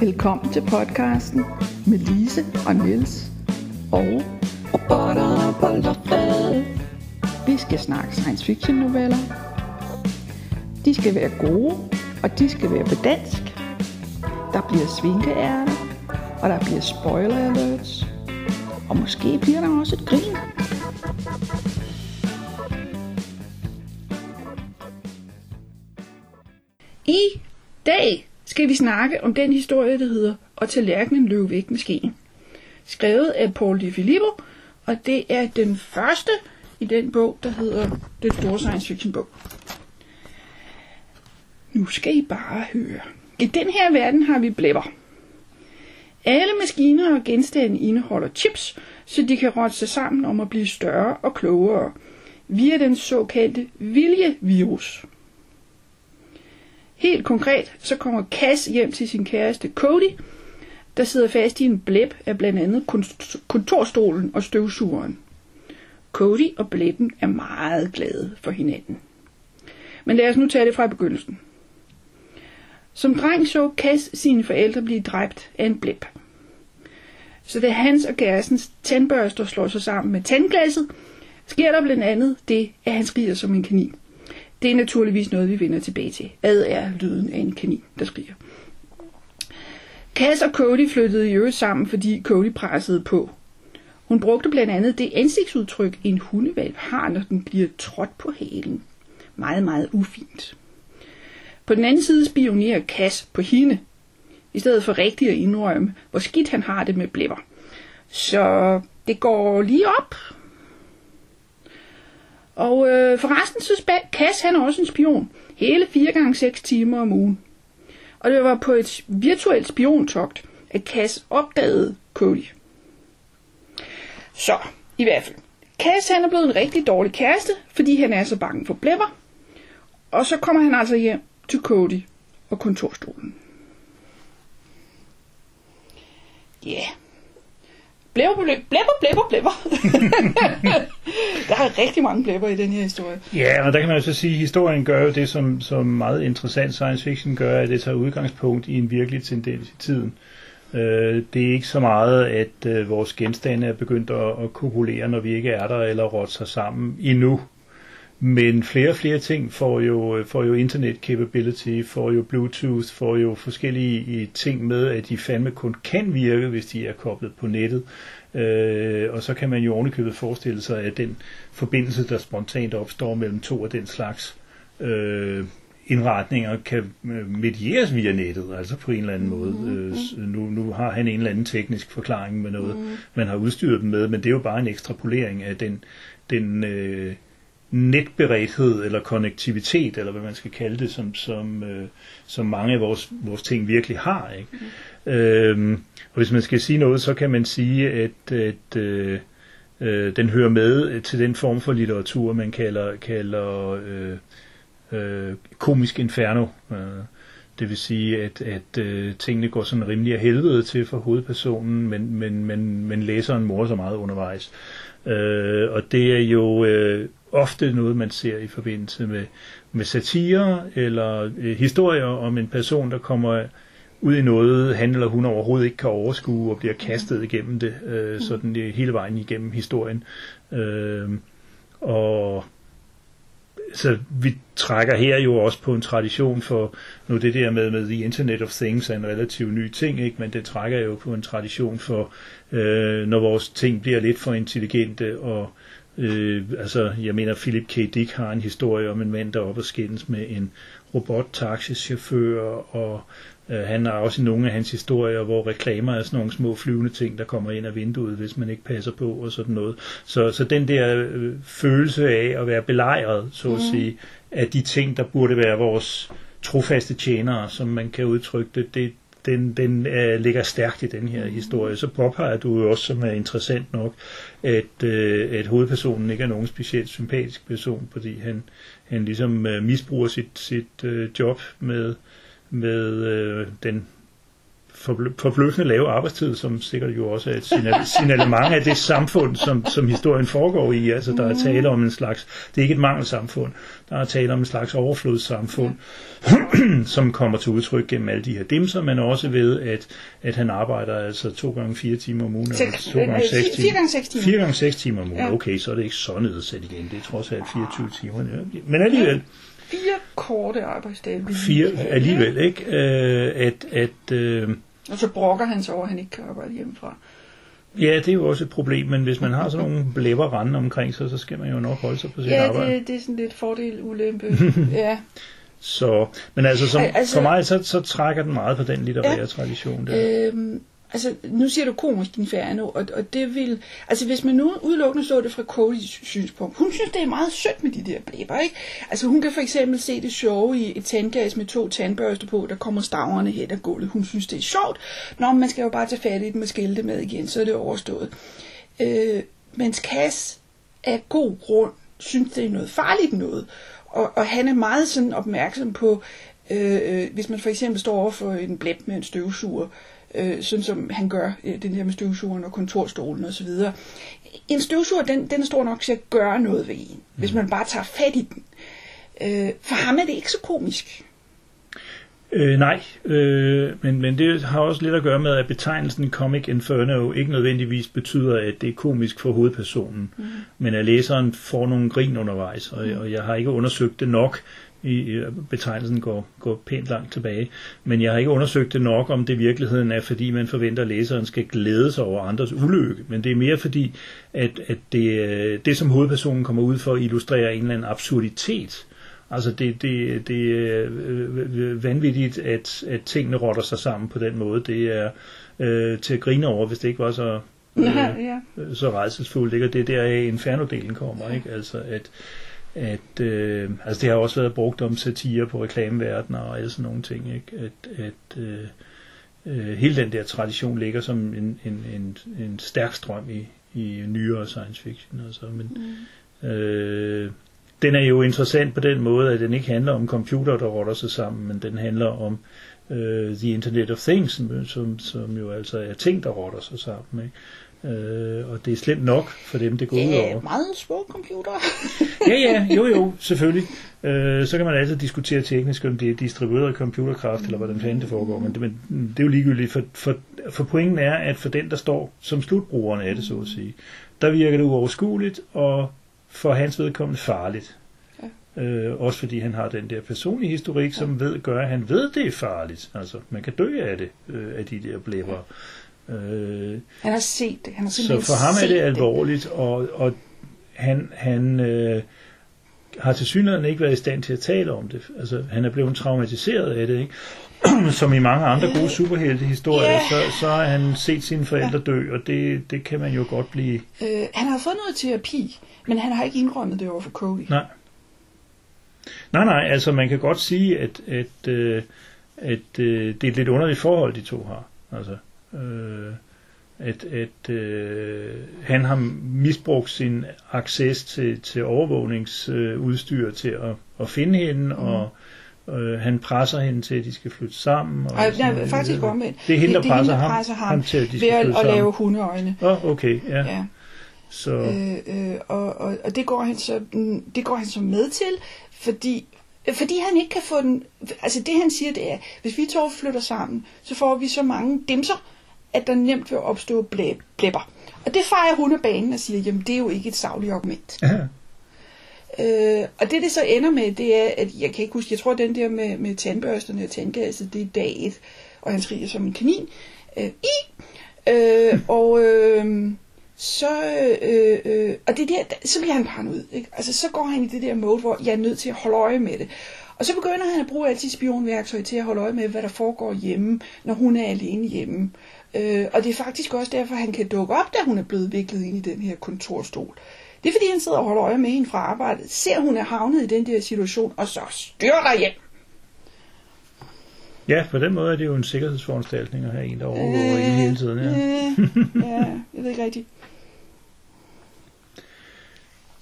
Velkommen til podcasten med Lise og Niels og Robotter, bold og vi skal snakke science fiction noveller. De skal være gode, og de skal være på dansk. Der bliver svinkeærter, og der bliver spoiler alerts. Og måske bliver der også et grin. Skal vi snakke om den historie, der hedder Og tallerkenen løb væk med skeen. Skrevet af Paul de Filippo, og det er den første i den bog, der hedder Den store science fiction bog. Nu skal I bare høre. I den her verden har vi blæpper. Alle maskiner og genstande indeholder chips, så de kan rotte sig sammen om at blive større og klogere via den såkaldte viljevirus. Helt konkret, så kommer Cass hjem til sin kæreste Cody, der sidder fast i en blæb af blandt andet kontorstolen og støvsugeren. Cody og blæben er meget glade for hinanden. Men lad os nu tage det fra begyndelsen. Som dreng så Cass sine forældre blive dræbt af en blæb. Så da hans og kærestens tandbørster slår sig sammen med tandglasset, sker der blandt andet det, at han skriger som en kanin. Det er naturligvis noget, vi vender tilbage til. Ad er lyden af en kanin, der skriger? Cass og Cody flyttede i øvrigt sammen, fordi Cody pressede på. Hun brugte blandt andet det ansigtsudtryk, en hundevalp har, når den bliver trådt på halen. Meget, meget ufint. På den anden side spionerer Cass på hende, i stedet for rigtigt at indrømme, hvor skidt han har det med blæpper. Så det går lige op. Og øh, forresten så spal Cass han er også en spion. Hele 4 gange 6 timer om ugen. Og det var på et virtuelt spiontogt, at Cass opdagede Cody. Så, i hvert fald. Cass han er blevet en rigtig dårlig kæreste, fordi han er så bange for blæpper. Og så kommer han altså hjem til Cody og kontorstolen. Ja. Yeah. Blæpper, blæpper, blæpper, blæpper. der er rigtig mange blæpper i den her historie. Ja, og der kan man jo så sige, at historien gør jo det, som, som meget interessant science fiction gør, at det tager udgangspunkt i en virkelig tendens i tiden. Øh, det er ikke så meget, at øh, vores genstande er begyndt at, at kopulere, når vi ikke er der, eller rotte sig sammen endnu. Men flere og flere ting får jo, får jo internet capability, får jo Bluetooth, får jo forskellige ting med, at de fandme kun kan virke, hvis de er koblet på nettet. Øh, og så kan man jo ovenikøbet forestille sig, at den forbindelse, der spontant opstår mellem to af den slags øh, indretninger, kan medieres via nettet, altså på en eller anden måde. Øh, nu, nu har han en eller anden teknisk forklaring med noget, man har udstyret dem med, men det er jo bare en ekstrapolering af den, den øh, netberedthed eller konnektivitet, eller hvad man skal kalde det, som, som, øh, som mange af vores, vores ting virkelig har. Ikke? Mm. Øhm, og hvis man skal sige noget, så kan man sige, at, at øh, øh, den hører med til den form for litteratur, man kalder, kalder øh, øh, komisk inferno. Øh, det vil sige, at, at øh, tingene går sådan rimelig af helvede til for hovedpersonen, men, men, men, men læseren morer så meget undervejs. Øh, og det er jo øh, ofte noget, man ser i forbindelse med, med satire eller øh, historier om en person, der kommer ud i noget, han eller hun overhovedet ikke kan overskue og bliver kastet igennem det, øh, sådan det hele vejen igennem historien. Øh, og så vi trækker her jo også på en tradition for, nu det der med, med The Internet of Things er en relativt ny ting, ikke? men det trækker jo på en tradition for, øh, når vores ting bliver lidt for intelligente, og øh, altså, jeg mener, Philip K. Dick har en historie om en mand, der er oppe og skændes med en robot-taxichauffør, og øh, han har også nogle af hans historier, hvor reklamer er sådan nogle små flyvende ting, der kommer ind af vinduet, hvis man ikke passer på, og sådan noget. Så, så den der øh, følelse af at være belejret, så at mm. sige, af de ting, der burde være vores trofaste tjenere, som man kan udtrykke det, det den, den uh, ligger stærkt i den her historie. Så påpeger du jo også, som er interessant nok, at, uh, at hovedpersonen ikke er nogen specielt sympatisk person, fordi han, han ligesom uh, misbruger sit, sit uh, job med, med uh, den forbløffende lave arbejdstid, som sikkert jo også er et signal- signalement af det samfund, som, som historien foregår i. Altså, der er tale om en slags, det er ikke et mangelsamfund, der er tale om en slags overflodssamfund, som kommer til udtryk gennem alle de her dimser, men også ved, at, at han arbejder altså to gange fire timer om ugen, Seks- to gange øh, seks fire- timer. fire gange seks timer. Fire gange seks timer om ugen. Okay, så er det ikke så nedsat igen. Det er trods alt 24 timer. Men alligevel, Fire korte arbejdsdage. fire alligevel, ikke? Øh, at, at, øh, Og så brokker han sig over, at han ikke kan arbejde hjemmefra. ja, det er jo også et problem, men hvis man har sådan nogle blæver rende omkring sig, så skal man jo nok holde sig på sit Ja, arbejde. det, det er sådan lidt fordel, ulempe. ja. Så, men altså, som, Ej, altså- for mig, så, så trækker den meget på den litterære Ja. tradition der. Øhm, altså, nu siger du komisk inferno, og, og det vil... Altså, hvis man nu udelukkende så det fra Codys synspunkt, hun synes, det er meget sødt med de der blæber, ikke? Altså, hun kan for eksempel se det sjove i et tandgas med to tandbørster på, der kommer staverne hen ad gulvet. Hun synes, det er sjovt. Nå, men man skal jo bare tage fat i dem og skille det med igen, så er det overstået. Øh, mens Cass af god grund synes, det er noget farligt noget. Og, og han er meget sådan opmærksom på, øh, øh, hvis man for eksempel står over for en blæb med en støvsuger, øh, sådan som han gør, øh, den her med støvsugeren og kontorstolen osv. En støvsuger, den, den er stor nok til at gøre noget ved en, hvis man bare tager fat i den. Øh, for ham er det ikke så komisk. Øh, nej, øh, men, men det har også lidt at gøre med, at betegnelsen Comic Inferno ikke nødvendigvis betyder, at det er komisk for hovedpersonen, mm. men at læseren får nogle grin undervejs, og, og jeg har ikke undersøgt det nok. I, betegnelsen går, går pænt langt tilbage, men jeg har ikke undersøgt det nok, om det i virkeligheden er, fordi man forventer, at læseren skal glæde sig over andres ulykke, men det er mere fordi, at, at det, øh, det, som hovedpersonen kommer ud for, illustrerer en eller anden absurditet, Altså det, det, det er øh, vanvittigt, at, at tingene rotter sig sammen på den måde. Det er øh, til at grine over, hvis det ikke var så, øh, ja. så redselsfuldt. Ikke? Og det er der, Inferno-delen kommer. Ikke? Altså at, at øh, altså det har også været brugt om satire på reklameverdener og alle sådan nogle ting. Ikke? At, at øh, øh, hele den der tradition ligger som en, en, en, en stærk strøm i, i nyere science fiction. Altså, men, mm. øh, den er jo interessant på den måde, at den ikke handler om computer, der rotter sig sammen, men den handler om øh, The Internet of Things, som, som, som jo altså er ting, der rotter sig sammen. Ikke? Øh, og det er slemt nok for dem, det går ud over. Meget små computer. Ja, ja, jo, jo, selvfølgelig. Øh, så kan man altid diskutere teknisk, om det er distribueret computerkraft, eller hvordan fanden det foregår, men det, men det er jo ligegyldigt, for, for, for pointen er, at for den, der står som slutbrugeren af det, så at sige, der virker det uoverskueligt, og for hans vedkommende farligt. Ja. Øh, også fordi han har den der personlige historik, som ved, gør, at han ved, det er farligt. Altså, man kan dø af det, øh, af de der blæbber. Øh, Han har set det. Han har så for ham er det alvorligt, og, og han, han øh, har til synligheden ikke været i stand til at tale om det. Altså, han er blevet traumatiseret af det, ikke? Som i mange andre gode superheltehistorier, Ja. så, så har han set sine forældre dø, og det, det kan man jo godt blive... Øh, han har fået noget terapi, men han har ikke indrømmet det over for Cody. Nej. Nej, nej, altså man kan godt sige, at, at, øh, at øh, det er et lidt underligt forhold, de to har. Altså, øh, at, at øh, han har misbrugt sin access til, til overvågningsudstyr øh, til at, at finde hende, mm. og øh, han presser hende til, at de skal flytte sammen. Og Ej, nej, faktisk omvendt. Det er hende, der det, det er presser, ham, presser ham, ham til, at de ved skal at, flytte at sammen. lave hundeøjne. Åh, oh, okay, ja. Ja. Så, Øh, øh, og, og, og det går han så mm, det går han så med til, fordi fordi han ikke kan få den altså det han siger det er hvis vi to flytter sammen så får vi så mange dimser at der nemt vil opstå blæ, blæpper og det fejrer hun af banen og siger jamen det er jo ikke et savligt argument ja. Øh, og det det så ender med, det er, at jeg kan ikke huske, jeg tror den der med, med tandbørsterne og tandgasset, det er dag et, og han skriger som en kanin. Øh, i! Øh, og øh, så, øh, øh, og det der, så bliver han paranoid. Ikke? Altså så går han i det der mode, hvor jeg er nødt til at holde øje med det. Og så begynder han at bruge alt sit spionværktøj til at holde øje med, hvad der foregår hjemme, når hun er alene hjemme. Øh, og det er faktisk også derfor, han kan dukke op, da hun er blevet viklet ind i den her kontorstol. Det er fordi, han sidder og holder øje med hende fra arbejdet, ser hun er havnet i den der situation, og så styrter hjem. ja, på den måde er det jo en sikkerhedsforanstaltning at have en, der overvåger øh, hele tiden. Ja. Øh, ja, jeg ved ikke rigtigt.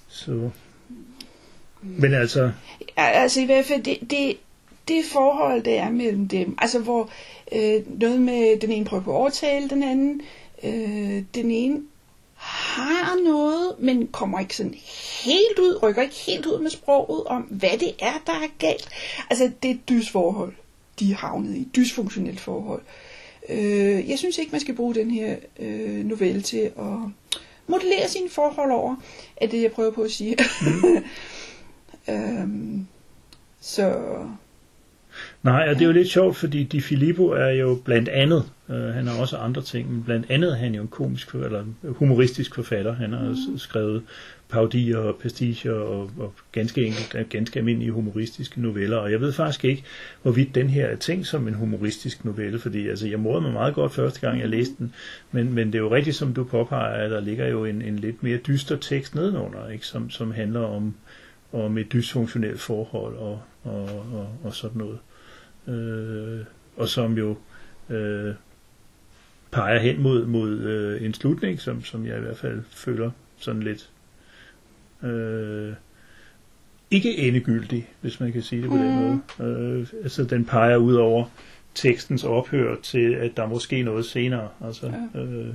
Så. Men altså, Ja, altså i hvert fald, det, det, det forhold, der er mellem dem, altså hvor Øh, noget med den ene prøver på at overtale den anden. Øh, den ene har noget, men kommer ikke sådan helt ud, rykker ikke helt ud med sproget om, hvad det er, der er galt. Altså, det er et dysforhold, de er havnet i. Dysfunktionelt forhold. Øh, jeg synes ikke, man skal bruge den her øh, novelle til at modellere sine forhold over, er det, jeg prøver på at sige. Mm. øhm, så Nej, og det er jo lidt sjovt, fordi Di Filippo er jo blandt andet, øh, han har også andre ting, men blandt andet er han jo en komisk eller humoristisk forfatter. Han har mm. skrevet paudier og pastiger og, og ganske enkelt ganske almindelige humoristiske noveller. Og jeg ved faktisk ikke, hvorvidt den her er tænkt som en humoristisk novelle, fordi altså, jeg morede mig meget godt første gang, jeg læste den, men, men det er jo rigtigt, som du påpeger, at der ligger jo en, en lidt mere dyster tekst nedenunder, ikke? Som, som handler om, om et dysfunktionelt forhold og, og, og, og sådan noget øh, og som jo øh, peger hen mod, mod øh, en slutning, som, som jeg i hvert fald føler sådan lidt øh, ikke endegyldig, hvis man kan sige det på mm. den måde. Øh, altså den peger ud over tekstens ophør til, at der er måske noget senere, altså, ja. øh,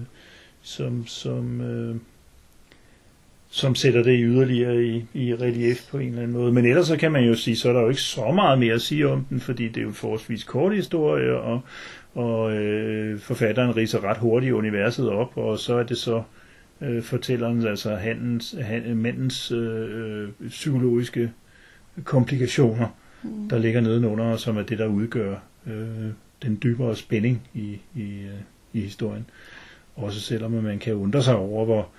som, som øh, som sætter det yderligere i, i relief på en eller anden måde. Men ellers så kan man jo sige, så er der jo ikke så meget mere at sige om den, fordi det er jo en forholdsvis kort historie, og, og øh, forfatteren riser ret hurtigt universet op, og så er det så øh, fortælleren, altså handens, han, mændens øh, psykologiske komplikationer, mm. der ligger nedenunder, som er det, der udgør øh, den dybere spænding i, i, øh, i historien. Også selvom man kan undre sig over, hvor,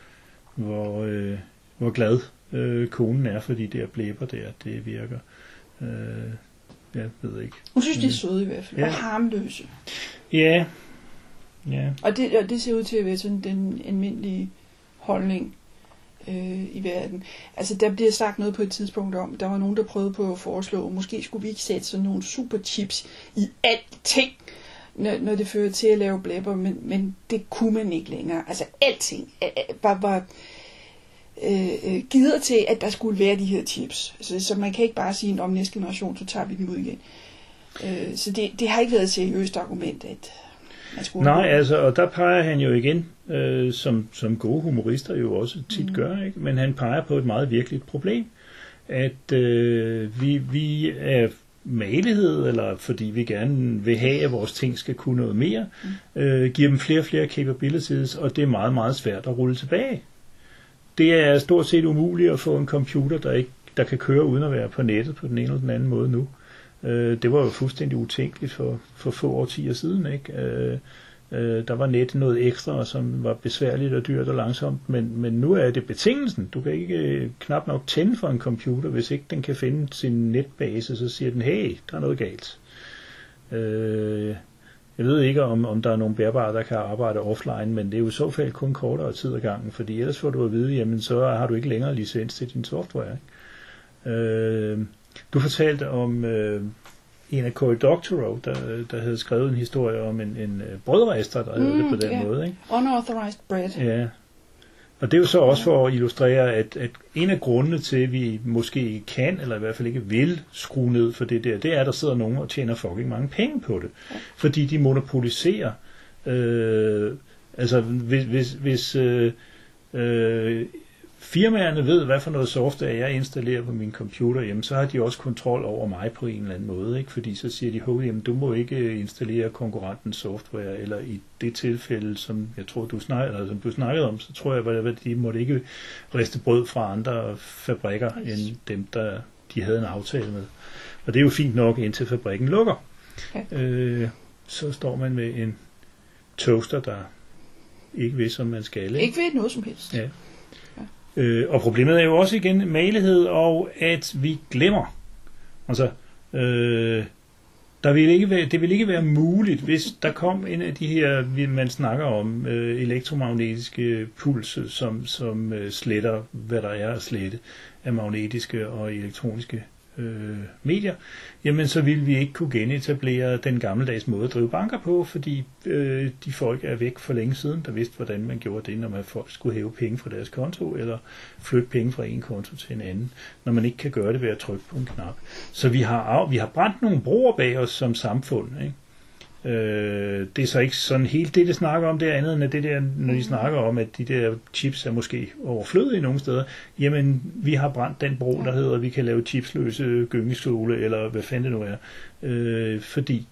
hvor, øh, hvor glad øh, konen er for de der blæber der, det virker. Øh, jeg ved ikke. Hun synes, de er søde i hvert fald, ja. og harmløse. Ja. ja. Og, det, og det ser ud til at være sådan den almindelige holdning øh, i verden. Altså, der bliver sagt noget på et tidspunkt om, der var nogen, der prøvede på at foreslå, måske skulle vi ikke sætte sådan nogle superchips i alting, når, når det fører til at lave blæber, men, men det kunne man ikke længere. Altså alting var, var øh, øh, givet til, at der skulle være de her chips. Så, så man kan ikke bare sige, om næste generation, så tager vi dem ud igen. Øh, så det, det har ikke været et seriøst argument, at man skulle... Nej, altså, og der peger han jo igen, øh, som, som gode humorister jo også tit mm. gør, ikke? men han peger på et meget virkeligt problem, at øh, vi, vi er malighed, eller fordi vi gerne vil have, at vores ting skal kunne noget mere, mm. øh, giver dem flere og flere capabilities, og det er meget, meget svært at rulle tilbage. Det er stort set umuligt at få en computer, der, ikke, der kan køre uden at være på nettet på den ene eller den anden måde nu. Øh, det var jo fuldstændig utænkeligt for, for få årtier siden. Ikke? Øh, Øh, der var net noget ekstra, som var besværligt og dyrt og langsomt, men, men nu er det betingelsen. Du kan ikke øh, knap nok tænde for en computer, hvis ikke den kan finde sin netbase, så siger den, hey, der er noget galt. Øh, jeg ved ikke, om, om der er nogle bærbare, der kan arbejde offline, men det er jo i så fald kun kortere tid ad gangen, fordi ellers får du at vide, jamen så har du ikke længere licens til din software. Ikke? Øh, du fortalte om øh, en af Cory Doctorow, der, der havde skrevet en historie om en, en øh, brødrester, der mm, havde det på den yeah. måde. Ikke? Unauthorized bread. Ja. Og det er jo så også for at illustrere, at, at en af grundene til, at vi måske kan, eller i hvert fald ikke vil skrue ned for det der, det er, at der sidder nogen og tjener fucking mange penge på det. Ja. Fordi de monopoliserer. Øh, altså, hvis, hvis, hvis øh, øh, firmaerne ved, hvad for noget software jeg installerer på min computer, jamen så har de også kontrol over mig på en eller anden måde, ikke? fordi så siger de, hov, jamen du må ikke installere konkurrentens software, eller i det tilfælde, som jeg tror, du snakkede, eller som du snakkede om, så tror jeg, at de måtte ikke riste brød fra andre fabrikker, end dem, der de havde en aftale med. Og det er jo fint nok, indtil fabrikken lukker. Okay. Øh, så står man med en toaster, der ikke ved, som man skal. Ikke, ikke ved noget som helst. Ja. Øh, og problemet er jo også igen malighed, og at vi glemmer. Altså, øh, der vil ikke være, det vil ikke være muligt, hvis der kom en af de her, man snakker om, øh, elektromagnetiske pulse, som, som øh, sletter, hvad der er at slette af magnetiske og elektroniske øh, medier, jamen så ville vi ikke kunne genetablere den gammeldags måde at drive banker på, fordi øh, de folk er væk for længe siden, der vidste, hvordan man gjorde det, når man folk skulle hæve penge fra deres konto, eller flytte penge fra en konto til en anden, når man ikke kan gøre det ved at trykke på en knap. Så vi har, vi har brændt nogle broer bag os som samfund, ikke? Øh, det er så ikke sådan helt det, det snakker om, det er andet end det der, når de snakker om, at de der chips er måske overflødige nogle steder. Jamen, vi har brændt den bro, der hedder, at vi kan lave chipsløse gyngestole, eller hvad fanden det nu er. Øh, fordi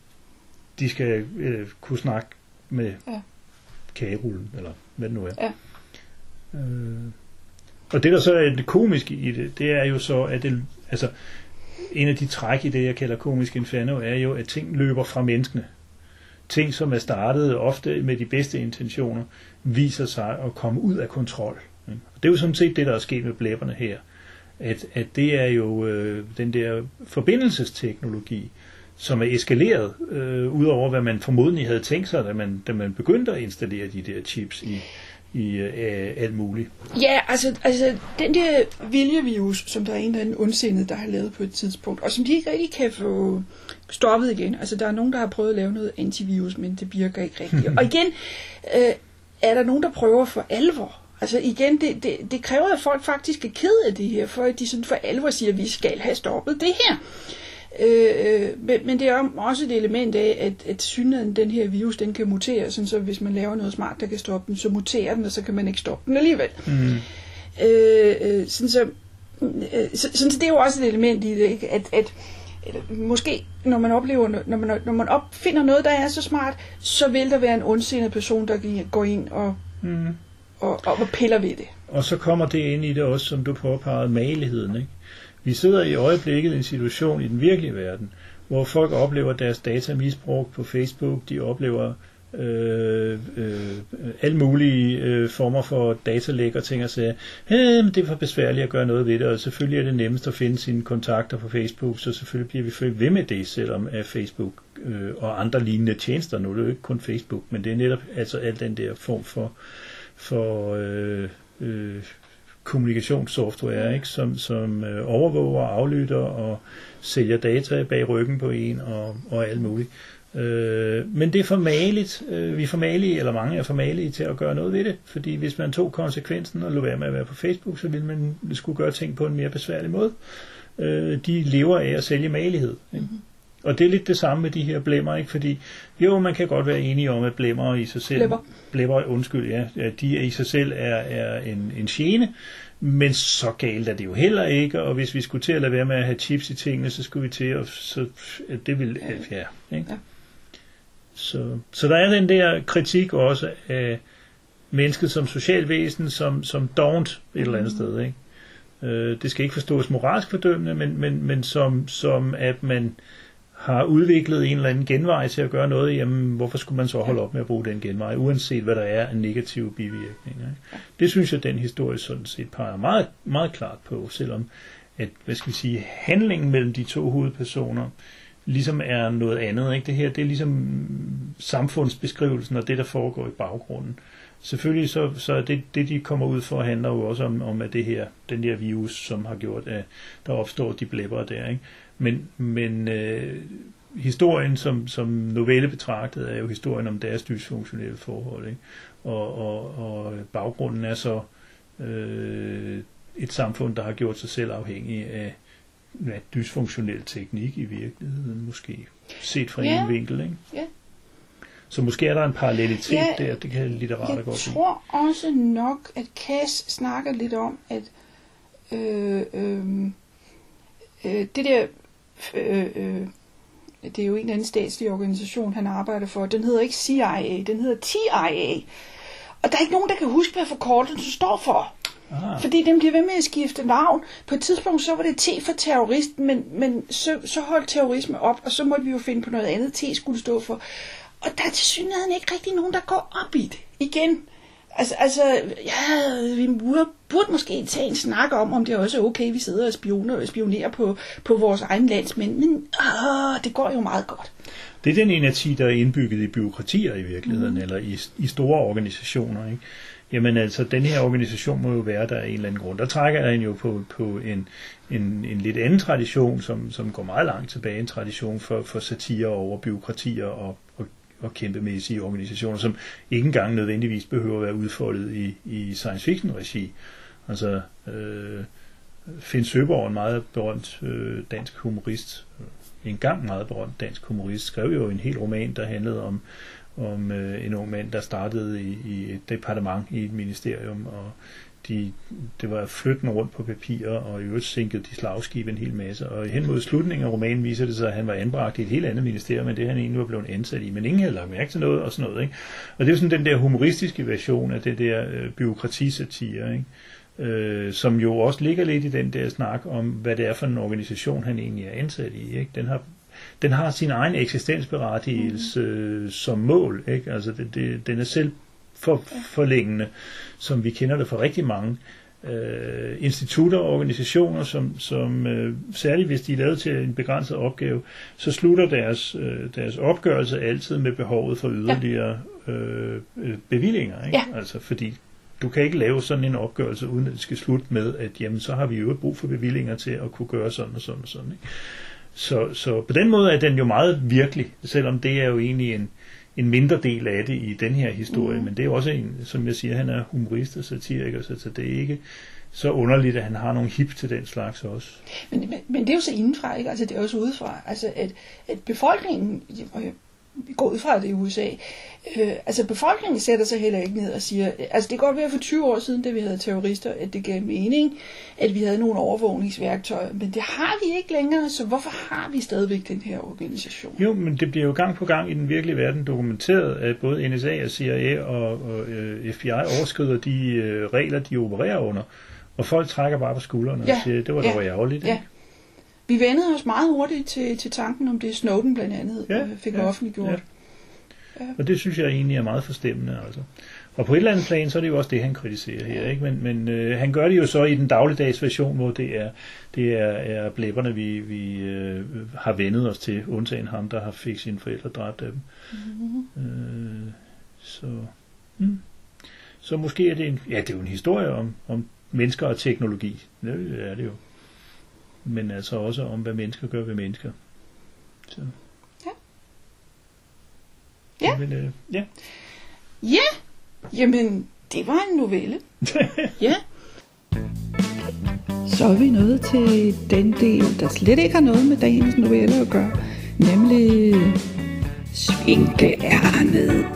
de skal øh, kunne snakke med Ja. kagerullen, eller hvad det nu er. Ja. Øh, og det, der så er det komiske i det, det er jo så, at det, altså, en af de træk i det, jeg kalder komisk inferno, er jo, at ting løber fra menneskene. Ting, som er startet ofte med de bedste intentioner, viser sig at komme ud af kontrol. Og det er jo sådan set det, der er sket med blæberne her. At, at det er jo øh, den der forbindelsesteknologi, som er eskaleret øh, ud over, hvad man formodentlig havde tænkt sig, da man, da man begyndte at installere de der chips i, i øh, alt muligt. Ja, altså, altså den der viljevirus, som der er en eller anden ondsindet, der har lavet på et tidspunkt, og som de ikke rigtig kan få stoppet igen. Altså, der er nogen, der har prøvet at lave noget antivirus, men det virker ikke rigtigt. og igen, øh, er der nogen, der prøver for alvor. Altså igen, det, det, det kræver, at folk faktisk er ked af det her, for at de sådan for alvor siger, at vi skal have stoppet det her. Øh, men, men det er også et element af, at, at synligheden, den her virus, den kan mutere, sådan så hvis man laver noget smart, der kan stoppe den, så muterer den, og så kan man ikke stoppe den alligevel. Mm. Øh, øh, sådan så, øh, så, sådan så det er jo også et element i det, ikke? At, at måske når man oplever, når man, når man opfinder noget, der er så smart, så vil der være en ondsindet person, der går ind og, Mm. og, og, og piller ved det. Og så kommer det ind i det også, som du påpegede, maligheden. Ikke? Vi sidder i øjeblikket i en situation i den virkelige verden, hvor folk oplever deres data misbrugt på Facebook, de oplever øh, øh, alle mulige øh, former for datalæk og ting og sager. Øh, men det er for besværligt at gøre noget ved det, og selvfølgelig er det nemmest at finde sine kontakter på Facebook, så selvfølgelig bliver vi følge ved med det, selvom at Facebook øh, og andre lignende tjenester, nu er det jo ikke kun Facebook, men det er netop altså al den der form for, for øh, øh, kommunikationssoftware, ikke? som, som øh, overvåger, aflytter og sælger data bag ryggen på en og, og alt muligt. Øh, men det er for maligt. Øh, vi er for malige, eller mange er for malige til at gøre noget ved det. Fordi hvis man tog konsekvensen og lå være med at være på Facebook, så ville man skulle gøre ting på en mere besværlig måde. Øh, de lever af at sælge malighed. Ikke? Mm-hmm. Og det er lidt det samme med de her blemmer, ikke? Fordi jo, man kan godt være enige om, at blemmer i sig selv... Blemmer. Blemmer, undskyld, ja. ja de er i sig selv er, er en, en gene, men så galt er det jo heller ikke, og hvis vi skulle til at lade være med at have chips i tingene, så skulle vi til at... Så, det vil... Ja, ikke? Ja. Så, så der er den der kritik også af mennesket som socialvæsen, som, som dovent et eller andet sted, ikke? Øh, det skal ikke forstås moralsk fordømmende, men, men, men som, som at man har udviklet en eller anden genvej til at gøre noget, jamen hvorfor skulle man så holde op med at bruge den genvej, uanset hvad der er af negative bivirkninger. Ikke? Det synes jeg, den historie sådan set peger meget, meget klart på, selvom at, hvad skal vi sige, handlingen mellem de to hovedpersoner ligesom er noget andet. Ikke? Det her, det er ligesom samfundsbeskrivelsen og det, der foregår i baggrunden. Selvfølgelig så, så er det, det, de kommer ud for, handler jo også om, om at det her, den der virus, som har gjort, at der opstår de blæbber der. Ikke? Men, men øh, historien som, som novelle betragtet er jo historien om deres dysfunktionelle forhold. Ikke? Og, og, og baggrunden er så øh, et samfund, der har gjort sig selv afhængig af ja, dysfunktionel teknik i virkeligheden, måske set fra Ja. en vinkel. Ikke? Ja. Så måske er der en parallelitet Ja, der, det kan litterater Jeg godt lide. tror også nok, at Cass snakker lidt om, at øh, øh, øh, det der, øh, øh, det er jo en eller anden statslig organisation, han arbejder for, den hedder ikke CIA, den hedder TIA. Og der er ikke nogen, der kan huske, hvad forkortelsen står for. Fordi den bliver ved med at skifte navn. På et tidspunkt så var det T for terrorist, men, men så, så holdt terrorisme op, og så måtte vi jo finde på noget andet, T skulle stå for. Og der er til synligheden ikke rigtig nogen, der går op i det. Igen. Altså, altså ja, vi burde, burde måske tage en snak om, om det også er okay, vi sidder og spioner og spionerer på, på vores egen landsmænd. Men åh, det går jo meget godt. det er den inerti, der er indbygget i byråkratier i virkeligheden, mm. eller i, i store organisationer. Ikke? Jamen altså, den her organisation må jo være der af en eller anden grund. Der trækker den jo på, på en, en, en lidt anden tradition, som, som går meget langt tilbage, en tradition for, for satire over byråkratier og, og, og kæmpemæssige organisationer, som ikke engang nødvendigvis behøver at være udfoldet i, i science fiction-regi. Altså, øh, Finn Søborg, en meget berømt øh, dansk humorist, øh, en gang meget berømt dansk humorist, skrev jo en hel roman, der handlede om, om øh, en ung mand, der startede i, i et departement i et ministerium, og de, det var flytten rundt på papirer, og i øvrigt sænkede de slagskib en hel masse. Og hen mod slutningen af romanen viser det sig, at han var anbragt i et helt andet ministerium, end det han egentlig var blevet ansat i. Men ingen havde lagt mærke til noget og sådan noget. Ikke? Og det er jo sådan den der humoristiske version af det der øh, byråkratisatire, ikke? Øh, som jo også ligger lidt i den der snak om, hvad det er for en organisation, han egentlig er ansat i. Ikke? Den har den har sin egen eksistensberettigelse mm. som mål. Ikke? Altså det, det, den er selv for forlængende, som vi kender det fra rigtig mange øh, institutter og organisationer, som, som øh, særligt hvis de er lavet til en begrænset opgave, så slutter deres, øh, deres opgørelse altid med behovet for yderligere ja. øh, bevillinger. Ikke? Ja. Altså fordi du kan ikke lave sådan en opgørelse, uden at det skal slutte med, at jamen, så har vi jo brug for bevillinger til at kunne gøre sådan og sådan og sådan. Ikke? Så, så på den måde er den jo meget virkelig, selvom det er jo egentlig en, en mindre del af det i den her historie, mm. men det er også en, som jeg siger, han er humorist og satiriker, så det er ikke så underligt, at han har nogle hip til den slags også. Men, men, men det er jo så indenfra, ikke? Altså det er også udefra. Altså at, at befolkningen, går ud fra det i USA. Øh, altså befolkningen sætter sig heller ikke ned og siger, altså det kan godt være for 20 år siden, da vi havde terrorister, at det gav mening, at vi havde nogle overvågningsværktøjer, men det har vi ikke længere, så hvorfor har vi stadigvæk den her organisation? Jo, men det bliver jo gang på gang i den virkelige verden dokumenteret, at både NSA og CIA og, og øh, FBI overskrider de øh, regler, de opererer under, og folk trækker bare på skuldrene ja. og siger, det var da ja. ærgerligt. Ja. Vi vendede os meget hurtigt til, til tanken om det, Snowden blandt andet ja, øh, fik ja, offentliggjort. Ja. Ja. Og det synes jeg egentlig er meget forstemmende. Altså. Og på et eller andet plan, så er det jo også det, han kritiserer her. Ikke? Men, men øh, han gør det jo så i den dagligdags version, hvor det er, det er, er blæbberne, vi, vi øh, har vendet os til, undtagen ham, der har fik sine forældre dræbt af dem. Mm-hmm. Øh, så, mm. så måske er det en, ja, det er jo en historie om, om mennesker og teknologi. Det er det jo men altså også om, hvad mennesker gør ved mennesker. Så. Ja. Ja. Men, øh, ja. Ja, jamen, det var en novelle. ja. Så er vi nået til den del, der slet ikke har noget med dagens novelle at gøre, nemlig Svinkeærnet.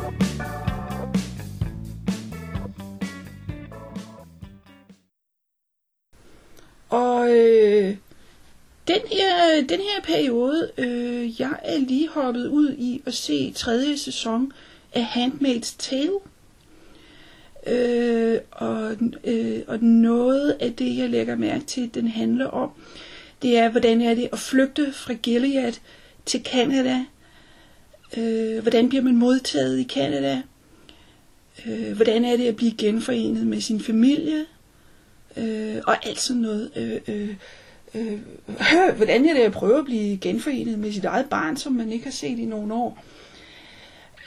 Og øh, den her, den her periode, øh, jeg er lige hoppet ud i at se tredje sæson af Handmaid's Tale. Øh, og, øh, og noget af det, jeg lægger mærke til, den handler om, det er, hvordan er det at flygte fra Gilead til Canada. Øh, hvordan bliver man modtaget i Canada? Øh, hvordan er det at blive genforenet med sin familie? Øh, og alt sådan noget. Øh, øh, øh, hvordan er det at prøve at blive genforenet med sit eget barn, som man ikke har set i nogle år.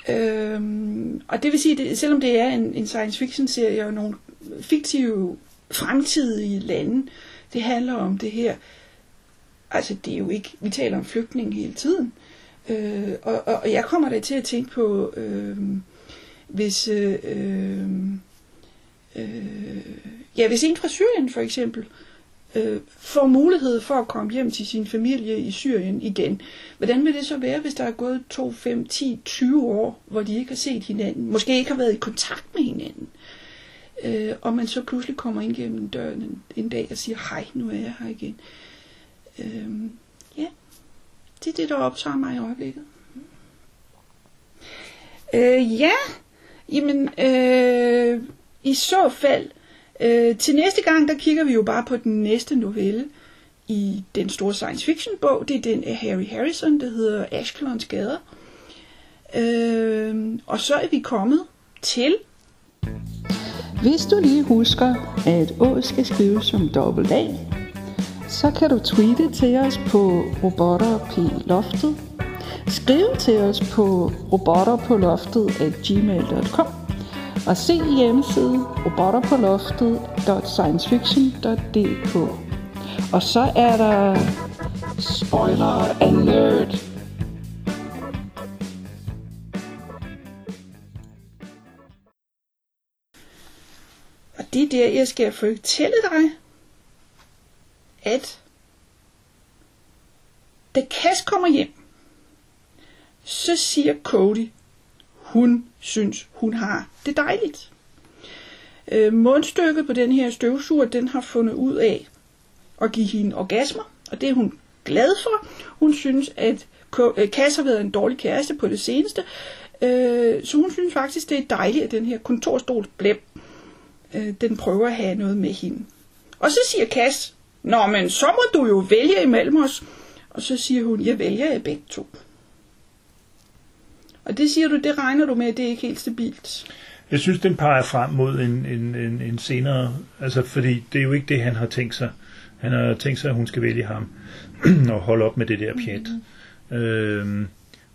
Øh, og det vil sige, at selvom det er en, en science fiction serie og nogle fiktive fremtidige lande, det handler om det her. Altså det er jo ikke, vi taler om flygtninge hele tiden. Øh, og, og, og jeg kommer da til at tænke på, øh, hvis øh, øh, øh ja, hvis en fra Syrien for eksempel, øh, får mulighed for at komme hjem til sin familie i Syrien igen. Hvordan vil det så være, hvis der er gået 2, 5, 10, 20 år, hvor de ikke har set hinanden, måske ikke har været i kontakt med hinanden, øh, og man så pludselig kommer ind gennem døren en, en dag og siger, hej, nu er jeg her igen. Øh, ja, det er det, der optager mig i øjeblikket. Øh, ja, jamen, øh, i så fald, Øh, til næste gang, der kigger vi jo bare på den næste novelle i den store science fiction bog. Det er den af Harry Harrison, der hedder Ashkelons Gader. Øh, og så er vi kommet til... Hvis du lige husker, at Å skal skrives som dobbelt A, så kan du tweete til os på robotter på loftet. Skriv til os på robotterpåloftet at gmail.com og se hjemmesiden robotterpåloftet.sciencefiction.dk Og så er der spoiler alert. Og det er der, jeg skal fortælle dig, at Da Cass kommer hjem, så siger Cody, hun synes, hun har det dejligt. Øh, mundstykket på den her støvsuger, den har fundet ud af at give hende orgasmer, og det er hun glad for. Hun synes, at Ko- øh, Cass har været en dårlig kæreste på det seneste, øh, så hun synes faktisk, det er dejligt, at den her kontorstol blev. øh, den prøver at have noget med hende. Og så siger Cass, Nå, men så må du jo vælge imellem os. Og så siger hun, jeg vælger jer begge to. Og det siger du, det regner du med, det er ikke helt stabilt. Jeg synes, den peger frem mod en, en, en, en senere, altså fordi det er jo ikke det, han har tænkt sig. Han har tænkt sig, at hun skal vælge ham og holde op med det der pjat. Mm. Øhm,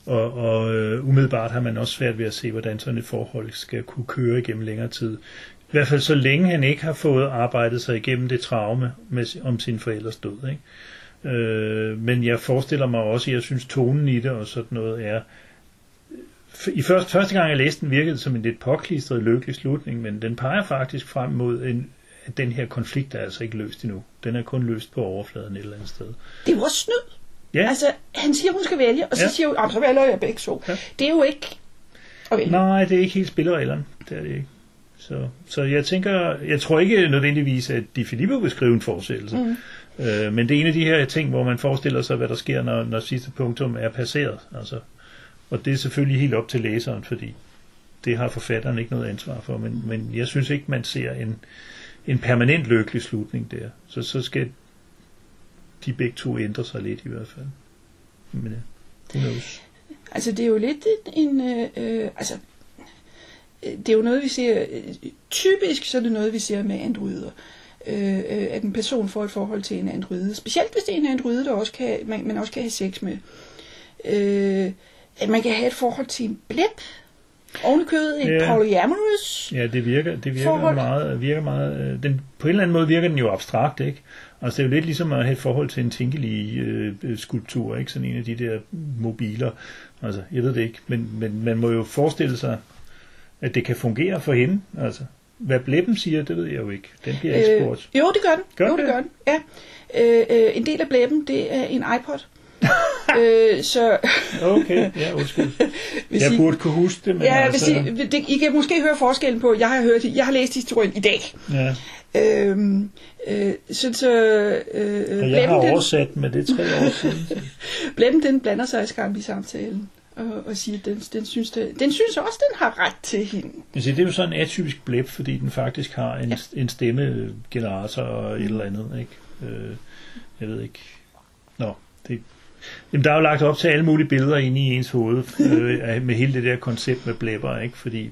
og og øh, umiddelbart har man også svært ved at se, hvordan sådan et forhold skal kunne køre igennem længere tid. I hvert fald så længe han ikke har fået arbejdet sig igennem det traume med, om sin forældres død. Ikke? Øh, men jeg forestiller mig også, at jeg synes tonen i det og sådan noget er, i første, første gang jeg læste den, virkede det som en lidt påklistret lykkelig slutning, men den peger faktisk frem mod en, at den her konflikt er altså ikke løst endnu. Den er kun løst på overfladen et eller andet sted. Det er jo også snyd. Ja, Altså, han siger, hun skal vælge, og så Ja. siger hun, "Jamen, så vælger jeg begge to. Ja. Det er jo ikke at vælge. nej, det er ikke helt spillereglerne. Det er det ikke. Så, så jeg tænker, jeg tror ikke nødvendigvis, at Di Filippo vil skrive en fortsættelse. Mm. Øh, men det er en af de her ting, hvor man forestiller sig, hvad der sker, når, når sidste punktum er passeret. Altså, og det er selvfølgelig helt op til læseren, fordi det har forfatteren ikke noget ansvar for. Men, men jeg synes ikke, man ser en, en permanent lykkelig slutning der. Så, så skal de begge to ændre sig lidt i hvert fald. Men ja, who knows. Altså, det er jo lidt en... en øh, altså, det er jo noget, vi ser... Typisk så er det noget, vi ser med androider. Øh, øh, at en person får et forhold til en androide. Specielt hvis det er en androide, der også kan, man, man også kan have sex med. Øh, at man kan have et forhold til en blæb. Ovenikøbet en Ja. polyamorous. Ja, det virker, det virker Forhold. meget, virker meget øh, den, på en eller anden måde virker den jo abstrakt, ikke? Altså det er jo lidt ligesom at have et forhold til en tinkelig øh, øh, skulptur, ikke? Sådan en af de der mobiler. Altså, jeg ved det ikke, men, men man må jo forestille sig, at det kan fungere for hende. Altså, hvad Bleppen siger, det ved jeg jo ikke. Den bliver ikke spurgt. jo, det gør den. Gør jo, den det gør den. Ja. Øh, øh, en del af blæben, det er en iPod. øh, så Okay, ja, undskyld. hvis Jeg I- burde kunne huske det, men Ja, altså... hvis I, det, I kan måske høre forskellen på, jeg har hørt, jeg har læst historien i dag. Ja, Øhm, øh, så så øh, og jeg har den, oversat med det tre år siden. Blæben, den blander sig i skam i samtalen. Og, og siger, at den, den, synes, det, den synes også, den har ret til hende. Altså, det er jo sådan en atypisk blæb, fordi den faktisk har en, ja. en stemmegenerator og et eller andet, ikke? Øh, jeg ved ikke. Nå, det... Jamen, der er jo lagt op til alle mulige billeder inde i ens hoved øh, med hele det der koncept med blæber, ikke? Fordi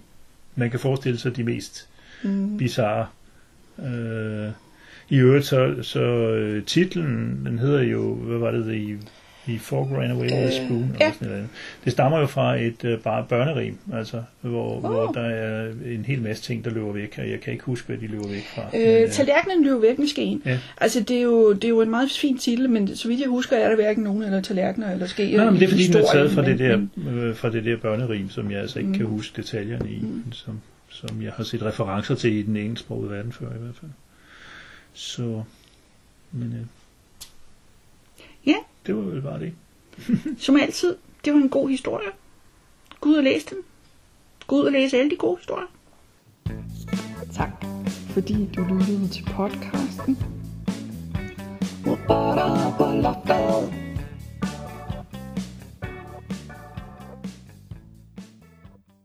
man kan forestille sig de mest Mm. bizarre. Øh, I øvrigt, så, så øh, titlen, den hedder jo, hvad var det, i i Fork Ran Away with a Øh, Spoon. ja. Eller sådan noget. Det stammer jo fra et øh, bare børnerim, altså, hvor, oh. hvor der er en hel masse ting, der løber væk, og jeg kan ikke huske, hvad de løber væk fra. Men, Øh, tallerkenen løber væk med skeen. Ja. Altså, det er, jo, det er jo en meget fin titel, men så vidt jeg husker, er der hverken nogen eller tallerkener eller skeer Nej, men det er fordi, den er taget fra det, der, øh, fra det der børnerim, som jeg altså ikke Mm. kan huske detaljerne i, mm. som, som jeg har set referencer til i den engelsksprogede verden før i hvert fald. Så, men øh, Ja. det var vel bare det. Som altid, det var en god historie. Gå ud og læs den. Gå ud og læse alle de gode historier. Tak, fordi du lyttede til podcasten. Loftet